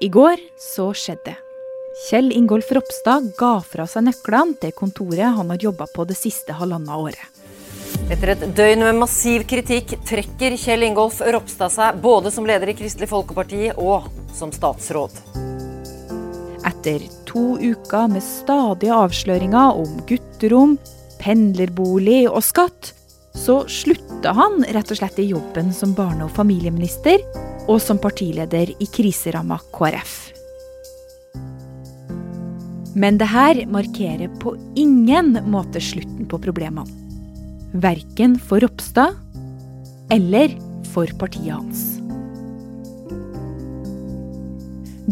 I går så skjedde det. Kjell Ingolf Ropstad ga fra seg nøklene til kontoret han har jobba på det siste halvannet året. Etter et døgn med massiv kritikk trekker Kjell Ingolf Ropstad seg både som leder i Kristelig Folkeparti og som statsråd. Etter to uker med stadige avsløringer om gutterom, pendlerbolig og skatt, så slutta han rett og slett i jobben som barne- og familieminister og som partileder i kriseramma KrF. Men det her markerer på ingen måte slutten på problemene. Verken for Ropstad eller for partiet hans.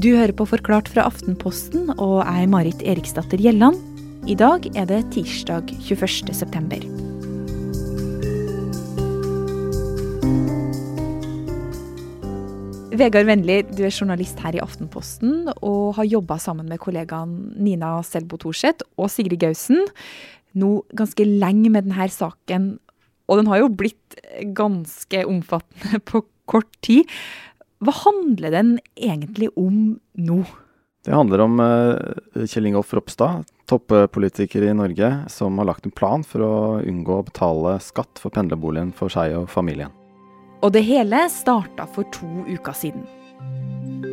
Du hører på Forklart fra Aftenposten, og er Marit Eriksdatter Gjelland. I dag er det tirsdag 21. september. Vegard Vennli, du er journalist her i Aftenposten og har jobba sammen med kollegaen Nina Selbo Thorseth og Sigrid Gausen nå ganske lenge med denne saken. Og den har jo blitt ganske omfattende på kort tid. Hva handler den egentlig om nå? Det handler om uh, Kjell Ingolf Ropstad, toppolitiker i Norge, som har lagt en plan for å unngå å betale skatt for pendlerboligen for seg og familien. Og det hele starta for to uker siden.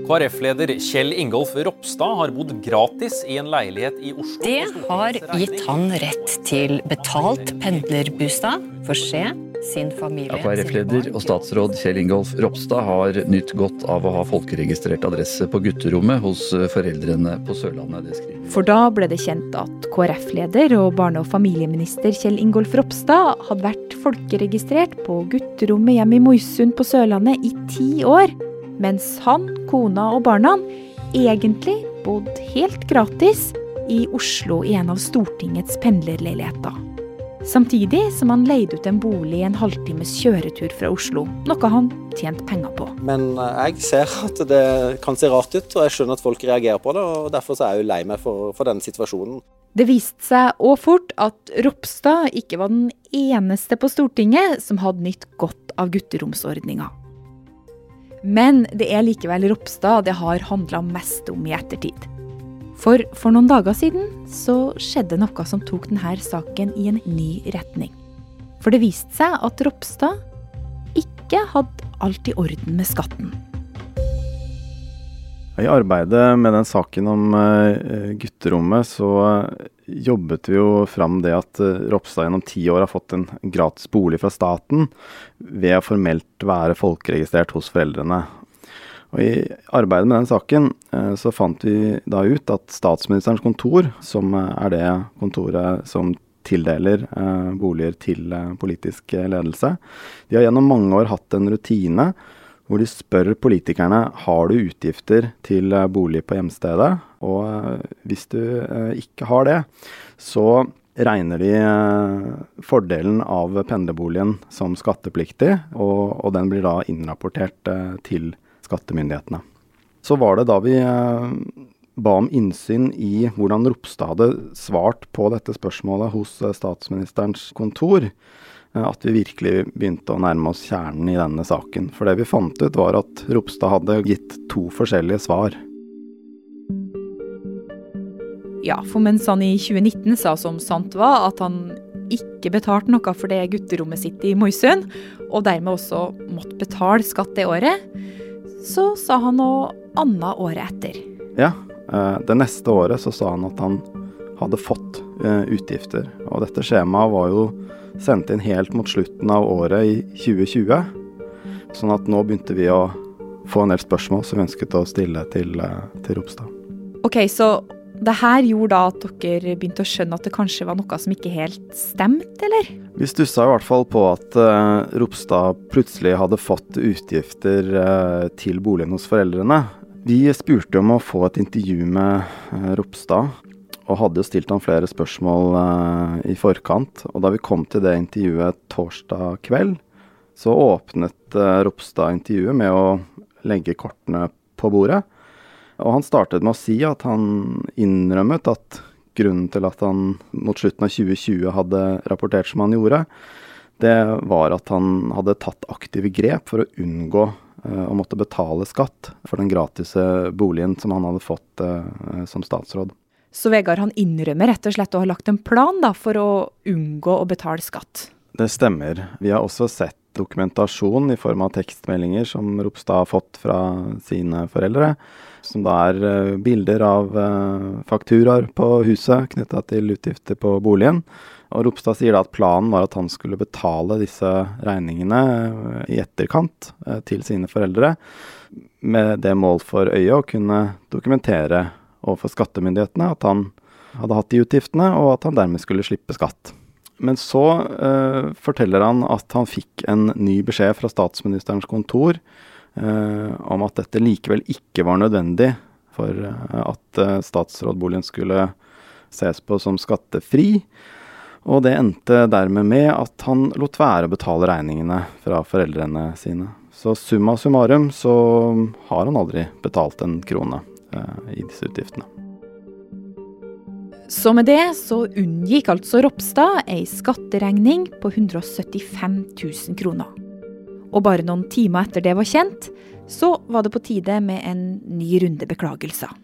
KrF-leder Kjell Ingolf Ropstad har bodd gratis i en leilighet i Oslo. Det har gitt han rett til betalt pendlerbostad for se sin familie. KrF-leder og statsråd Kjell Ingolf Ropstad har nytt godt av å ha folkeregistrert adresse på gutterommet hos foreldrene på Sørlandet. Det. For da ble det kjent at KrF-leder og barne- og familieminister Kjell Ingolf Ropstad hadde vært folkeregistrert på gutterommet hjemme i Moisund på Sørlandet i ti år, mens han, kona og barna egentlig bodde helt gratis i Oslo i en av Stortingets pendlerleiligheter. Samtidig som han leide ut en bolig en halvtimes kjøretur fra Oslo, noe han tjente penger på. Men eh, jeg ser at det kan se rart ut, og jeg skjønner at folk reagerer på det. og Derfor er jeg jo lei meg for, for denne situasjonen. Det viste seg òg fort at Ropstad ikke var den eneste på Stortinget som hadde nytt godt av gutteromsordninga. Men det er likevel Ropstad det har handla mest om i ettertid. For for noen dager siden så skjedde noe som tok denne saken i en ny retning. For det viste seg at Ropstad ikke hadde alt i orden med skatten. I arbeidet med den saken om uh, gutterommet så jobbet vi jo fram det at uh, Ropstad gjennom ti år har fått en gratis bolig fra staten ved å formelt være folkeregistrert hos foreldrene. Og I arbeidet med den saken uh, så fant vi da ut at statsministerens kontor, som er det kontoret som tildeler boliger til politisk ledelse, de har gjennom mange år hatt en rutine hvor de spør politikerne har du utgifter til bolig på hjemstedet. Og hvis du ikke har det, så regner de fordelen av pendlerboligen som skattepliktig, og, og den blir da innrapportert til skattemyndighetene. Så var det da vi ba om innsyn i hvordan Ropstad hadde svart på dette spørsmålet hos statsministerens kontor at vi virkelig begynte å nærme oss kjernen i denne saken. For det vi fant ut, var at Ropstad hadde gitt to forskjellige svar. Ja, for mens han i 2019 sa som sant var at han ikke betalte noe for det gutterommet sitt i Moisund, og dermed også måtte betale skatt det året, så sa han noe annet året etter. Ja, det neste året så sa han at han hadde fått utgifter. Og dette skjemaet var jo sendt inn helt mot slutten av året i 2020. Sånn at nå begynte vi å få en del spørsmål som vi ønsket å stille til, til Ropstad. Ok, så det her gjorde da at dere begynte å skjønne at det kanskje var noe som ikke helt stemte, eller? Vi stussa i hvert fall på at uh, Ropstad plutselig hadde fått utgifter uh, til boligen hos foreldrene. Vi spurte om å få et intervju med uh, Ropstad, og hadde jo stilt han flere spørsmål i forkant. Og da vi kom til det intervjuet torsdag kveld, så åpnet Ropstad intervjuet med å legge kortene på bordet. Og han startet med å si at han innrømmet at grunnen til at han mot slutten av 2020 hadde rapportert som han gjorde, det var at han hadde tatt aktive grep for å unngå å måtte betale skatt for den gratise boligen som han hadde fått som statsråd. Så Vegard han innrømmer rett og slett å ha lagt en plan da, for å unngå å betale skatt? Det stemmer. Vi har også sett dokumentasjon i form av tekstmeldinger som Ropstad har fått fra sine foreldre. Som da er bilder av fakturaer på huset knytta til utgifter på boligen. Og Ropstad sier da at planen var at han skulle betale disse regningene eh, i etterkant eh, til sine foreldre, med det mål for øye å kunne dokumentere overfor skattemyndighetene at han hadde hatt de utgiftene, og at han dermed skulle slippe skatt. Men så uh, forteller han at han fikk en ny beskjed fra statsministerens kontor uh, om at dette likevel ikke var nødvendig for eh, at statsrådboligen skulle ses på som skattefri. Og det endte dermed med at han lot være å betale regningene fra foreldrene sine. Så summa summarum så har han aldri betalt en krone eh, i disse utgiftene. Så med det så unngikk altså Ropstad ei skatteregning på 175 000 kroner. Og bare noen timer etter det var kjent, så var det på tide med en ny runde beklagelser.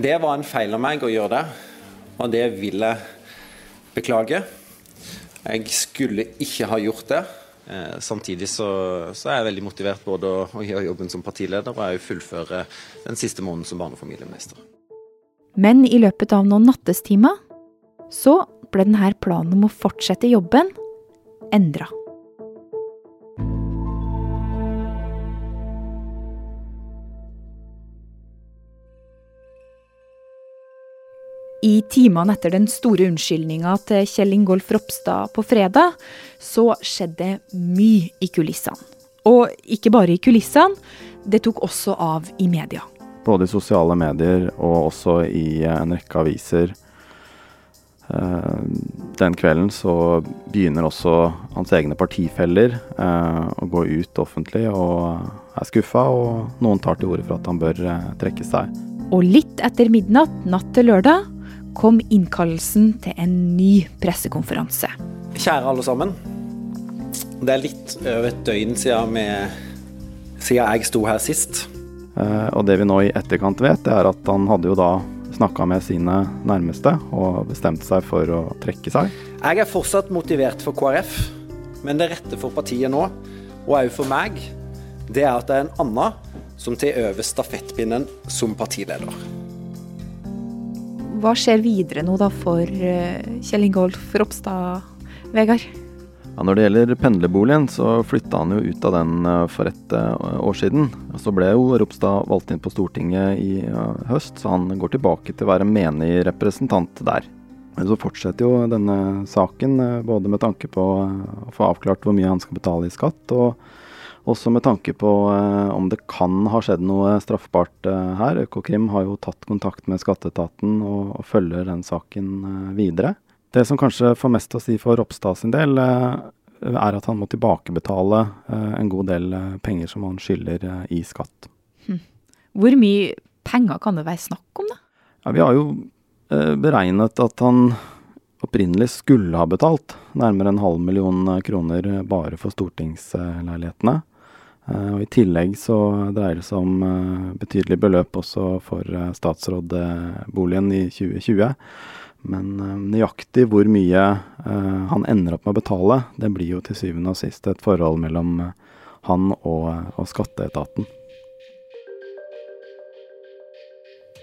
Det var en feil av meg å gjøre det, og det vil jeg beklage. Jeg skulle ikke ha gjort det. Eh, samtidig så, så, er jeg veldig motivert både å, å gjøre jobben som partileder og å fullføre den siste måneden som barne- og familieminister. Men i løpet av noen nattestimer så ble denne planen om å fortsette jobben endra. I timene etter den store unnskyldninga til Kjell Ingolf Ropstad på fredag, så skjedde mye i kulissene. Og ikke bare i kulissene, det tok også av i media. Både i sosiale medier og også i en rekke aviser. Eh, den kvelden så begynner også hans egne partifeller eh, å gå ut offentlig og er skuffa, og noen tar til orde for at han bør eh, trekke seg. Og litt etter midnatt natt til lørdag kom innkallelsen til en ny pressekonferanse. Kjære alle sammen. Det er litt over et døgn siden, vi, siden jeg sto her sist. Eh, og det vi nå i etterkant vet, det er at han hadde jo da snakka med sine nærmeste og bestemt seg for å trekke seg. Jeg er fortsatt motivert for KrF, men det rette for partiet nå, og òg for meg, det er at det er en annen som tar over stafettpinnen som partileder. Hva skjer videre nå da for eh, Kjell Ingolf Ropstad, Vegard? Ja, når det gjelder pendlerboligen, så flytta han jo ut av den eh, for et eh, år siden. Så ble jo Ropstad valgt inn på Stortinget i høst, så han går tilbake til å være menig representant der. Men så fortsetter jo denne saken, både med tanke på å få avklart hvor mye han skal betale i skatt, og også med tanke på eh, om det kan ha skjedd noe straffbart eh, her. Økokrim har jo tatt kontakt med skatteetaten og, følger den saken eh, videre. Det som kanskje får mest å si for Ropstad sin del, eh, er at han må tilbakebetale eh, en god del eh, penger som han skylder i skatt. Hm. Hvor mye penger kan det være snakk om, da? Ja, vi har jo beregnet at han opprinnelig skulle ha betalt nærmere en halv million kroner bare for stortingsleilighetene. Og I tillegg så dreier det seg om betydelige beløp også for statsrådboligen i 2020. Men nøyaktig hvor mye han ender opp med å betale, det blir jo til syvende og sist et forhold mellom han og, og skatteetaten.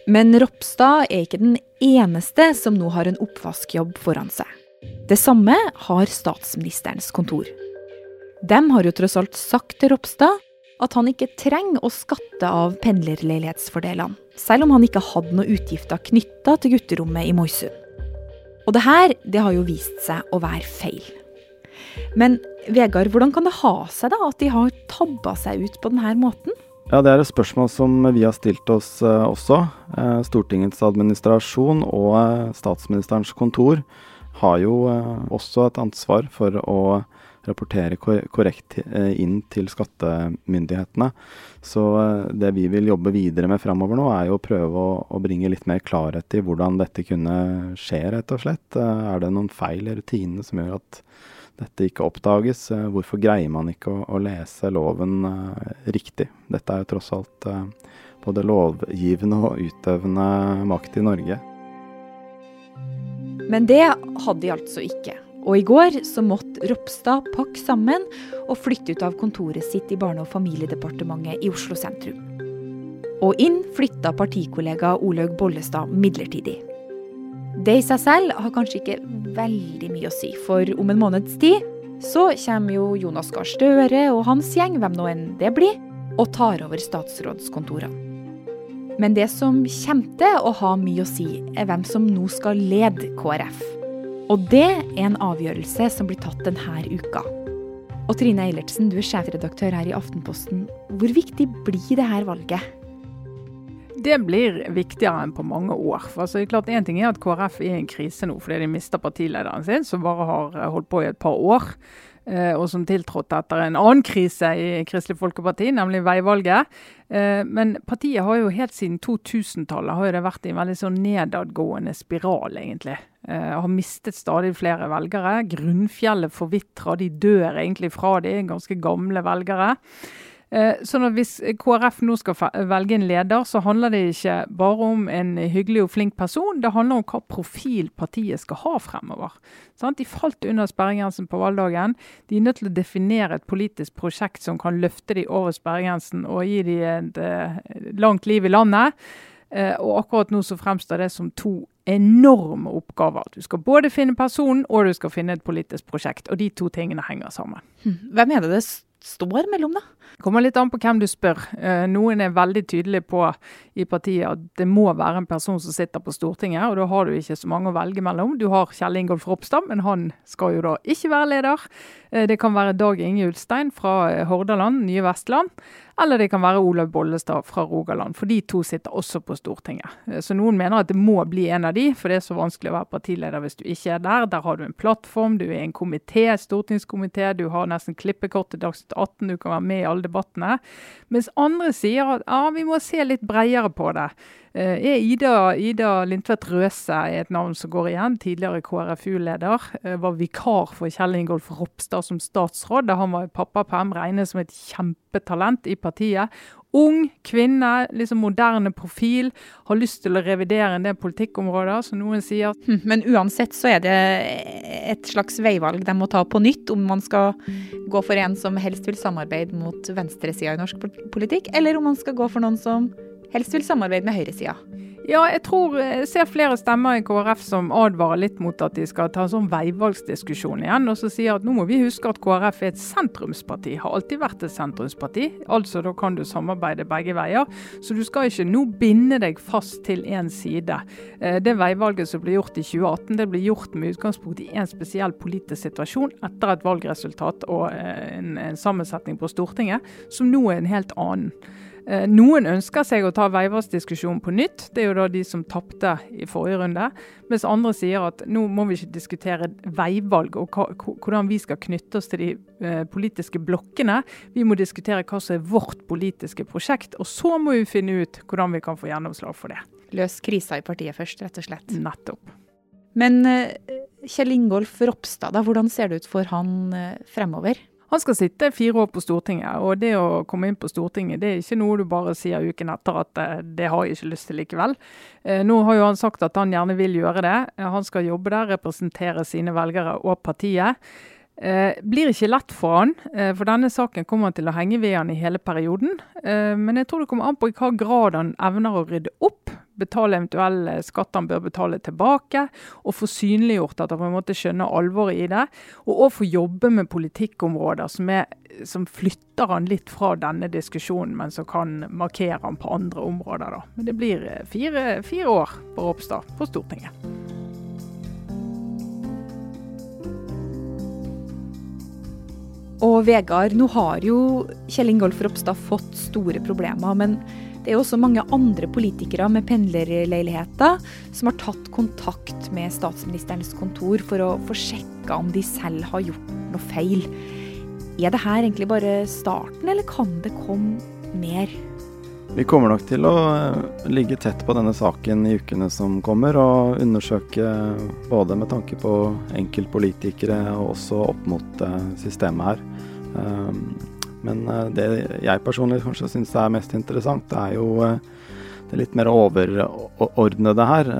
Men Ropstad er ikke den eneste som nå har en oppvaskjobb foran seg. Det samme har statsministerens kontor. De har jo tross alt sagt til Ropstad at han ikke trenger å skatte av pendlerleilighetsfordelene, selv om han ikke hadde noen utgifter knytta til gutterommet i Moisund. Og det her, det har jo vist seg å være feil. Men Vegard, hvordan kan det ha seg da at de har tabba seg ut på denne måten? Ja, Det er et spørsmål som vi har stilt oss eh, også. Eh, Stortingets administrasjon og eh, statsministerens kontor har jo også et ansvar for å rapportere korrekt eh, inn til skattemyndighetene. Så eh, det vi vil jobbe videre med framover nå, er jo å prøve å, å, bringe litt mer klarhet i hvordan dette kunne skje, rett og slett. Eh, er det noen feil i rutinene som gjør at dette ikke oppdages. Hvorfor greier man ikke å, å lese loven riktig? Dette er jo tross alt både lovgivende og utøvende makt i Norge. Men det hadde de altså ikke. Og i går så måtte Ropstad pakke sammen og flytte ut av kontoret sitt i Barne- og familiedepartementet i Oslo sentrum. Og inn flytta partikollega Olaug Bollestad midlertidig. Det i seg selv har kanskje ikke veldig mye å si, for om en måneds tid så kommer jo Jonas Gahr Støre og hans gjeng, hvem nå enn det blir, og tar over statsrådskontorene. Men det som kommer til å ha mye å si, er hvem som nå skal lede KrF. Og det er en avgjørelse som blir tatt denne uka. Og Trine Eilertsen, du er sjefredaktør her i Aftenposten. Hvor viktig blir det her valget? Det blir viktigere enn på mange år. For altså, klart en ting er at KrF er i en krise nå fordi de mister partilederen sin, som bare har holdt på i et par år. Eh, og som tiltrådte etter en annen krise i Kristelig Folkeparti, nemlig veivalget. Eh, men partiet har jo helt siden 2000-tallet vært i en veldig sånn nedadgående spiral, egentlig. Eh, har mistet stadig flere velgere. Grunnfjellet forvitrer, de dør egentlig fra de, ganske gamle velgere. Eh, at Hvis KrF nå skal velge en leder, så handler det ikke bare om en hyggelig og flink person, det handler om hva profil partiet skal ha fremover. De falt under sperregrensen på valgdagen. De er nødt til å definere et politisk prosjekt som kan løfte de over sperregrensen og gi de et eh, langt liv i landet. Og akkurat nå så fremstår det som to enorme oppgaver. Du skal både finne personen og du skal finne et politisk prosjekt. Og de to tingene henger sammen. Hm. Hvem er det det står mellom, da? Det kommer litt an på hvem du spør. Eh, noen er veldig tydelige på i partiet at det må være en person som sitter på Stortinget, og da har du ikke så mange å velge mellom. Du har Kjell Ingolf Ropstad, men han skal jo da ikke være leder. Eh, det kan være Dag Inge Ulstein fra eh, Hordaland, Nye Vestland. Eller det kan være Olaug Bollestad fra Rogaland, for de to sitter også på Stortinget. Så noen mener at det må bli en av de, for det er så vanskelig å være partileder hvis du ikke er der. Der har du en plattform, du er en komité, stortingskomité, du har nesten klippekort til Dagsnytt 18, du kan være med i alle debattene. Mens andre sier at ja, vi må se litt bredere på det. Eh, er Ida, Ida Lindtvedt Røse er et navn som går igjen. Tidligere KrFU-leder. Eh, var vikar for Kjell Ingolf Ropstad som statsråd da han var i pappaperm. Regnes som et kjempetalent i partiet. Ung kvinne, liksom moderne profil. Har lyst til å revidere en del politikkområder, som noen sier. Hm, men uansett så er det et slags veivalg de må ta på nytt, om man skal gå for en som helst vil samarbeide mot venstresida i norsk politikk, eller om man skal gå for noen som helst vil samarbeide med høyresida. Ja, jeg tror jeg ser flere stemmer i KrF som advarer litt mot at de skal ta en sånn veivalgsdiskusjon igjen, og så sier at nå må vi huske at KrF er et sentrumsparti, har alltid vært et sentrumsparti. Altså da kan du samarbeide begge veier. Så du skal ikke nå binde deg fast til én side. Eh, det veivalget som ble gjort i 2018, det ble gjort med utgangspunkt i en spesiell politisk situasjon etter et valgresultat og eh, en, en sammensetning på Stortinget, som nå er en helt annen. Eh, noen ønsker seg å ta veivalgsdiskusjonen på nytt. Det er jo da de som tapte i forrige runde. Mens andre sier at nå må vi ikke diskutere veivalg og hvordan vi skal knytte oss til de eh, politiske blokkene. Vi må diskutere hva som er vårt politiske prosjekt. Og så må vi finne ut hvordan vi kan få gjennomslag for det. Løs krisa i partiet først, rett og slett. Nettopp. Men eh, Kjell Ingolf Ropstad, da, hvordan ser det ut for han fremover? Han skal sitte fire år på Stortinget, og det å komme inn på Stortinget det er ikke noe du bare sier uken etter at eh, det har jeg ikke lyst til likevel. Eh, nå har jo han sagt at han gjerne vil gjøre det. Eh, han skal jobbe der, representere sine velgere og partiet. Eh, blir ikke lett for han, eh, for denne saken kommer til å henge ved han i hele perioden. Eh, men jeg tror det kommer an på i hva grad han evner å rydde opp betale eventuelle skatter han bør betale tilbake, og få synliggjort at han på en måte skjønner alvoret i det. Og òg få jobbe med politikkområder som, er, som, flytter han litt fra denne diskusjonen, men som kan markere han på andre områder. Da. Men det blir eh, fire, fire år på Ropstad på Stortinget. Og Vegard, nå har jo Kjell Ingolf Ropstad fått store problemer, men det er også mange andre politikere med pendlerleiligheter som har tatt kontakt med statsministerens kontor for å få sjekka om de selv har gjort noe feil. Er det her egentlig bare starten, eller kan det komme mer? Vi kommer nok til å eh, ligge tett på denne saken i ukene som kommer, og undersøke både med tanke på enkeltpolitikere og også opp mot eh, systemet her. Ehm, men eh, det jeg personlig kanskje syns er mest interessant, det er jo det litt mer overordnede her,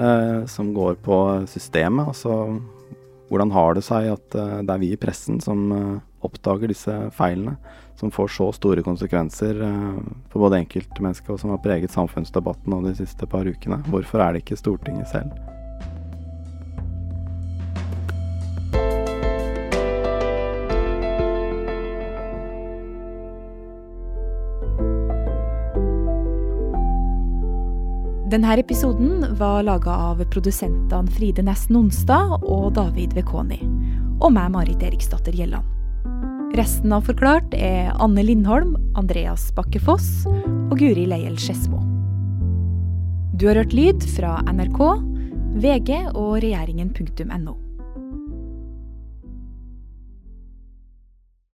som går på systemet. Altså hvordan har det seg at det er vi i pressen som oppdager disse feilene? Som får så store konsekvenser eh, for både enkeltmennesket og som har preget samfunnsdebatten nå de siste par ukene. Hvorfor er det ikke Stortinget selv? Denne episoden var laga av produsentene Fride Nesten Onsdag og David Vekoni. Og meg, Marit Eriksdatter Gjelland. Resten av Forklart er Anne Lindholm, Andreas Bakke Foss og Guri Leiel Skedsmo. Du har hørt lyd fra NRK, VG og regjeringen.no.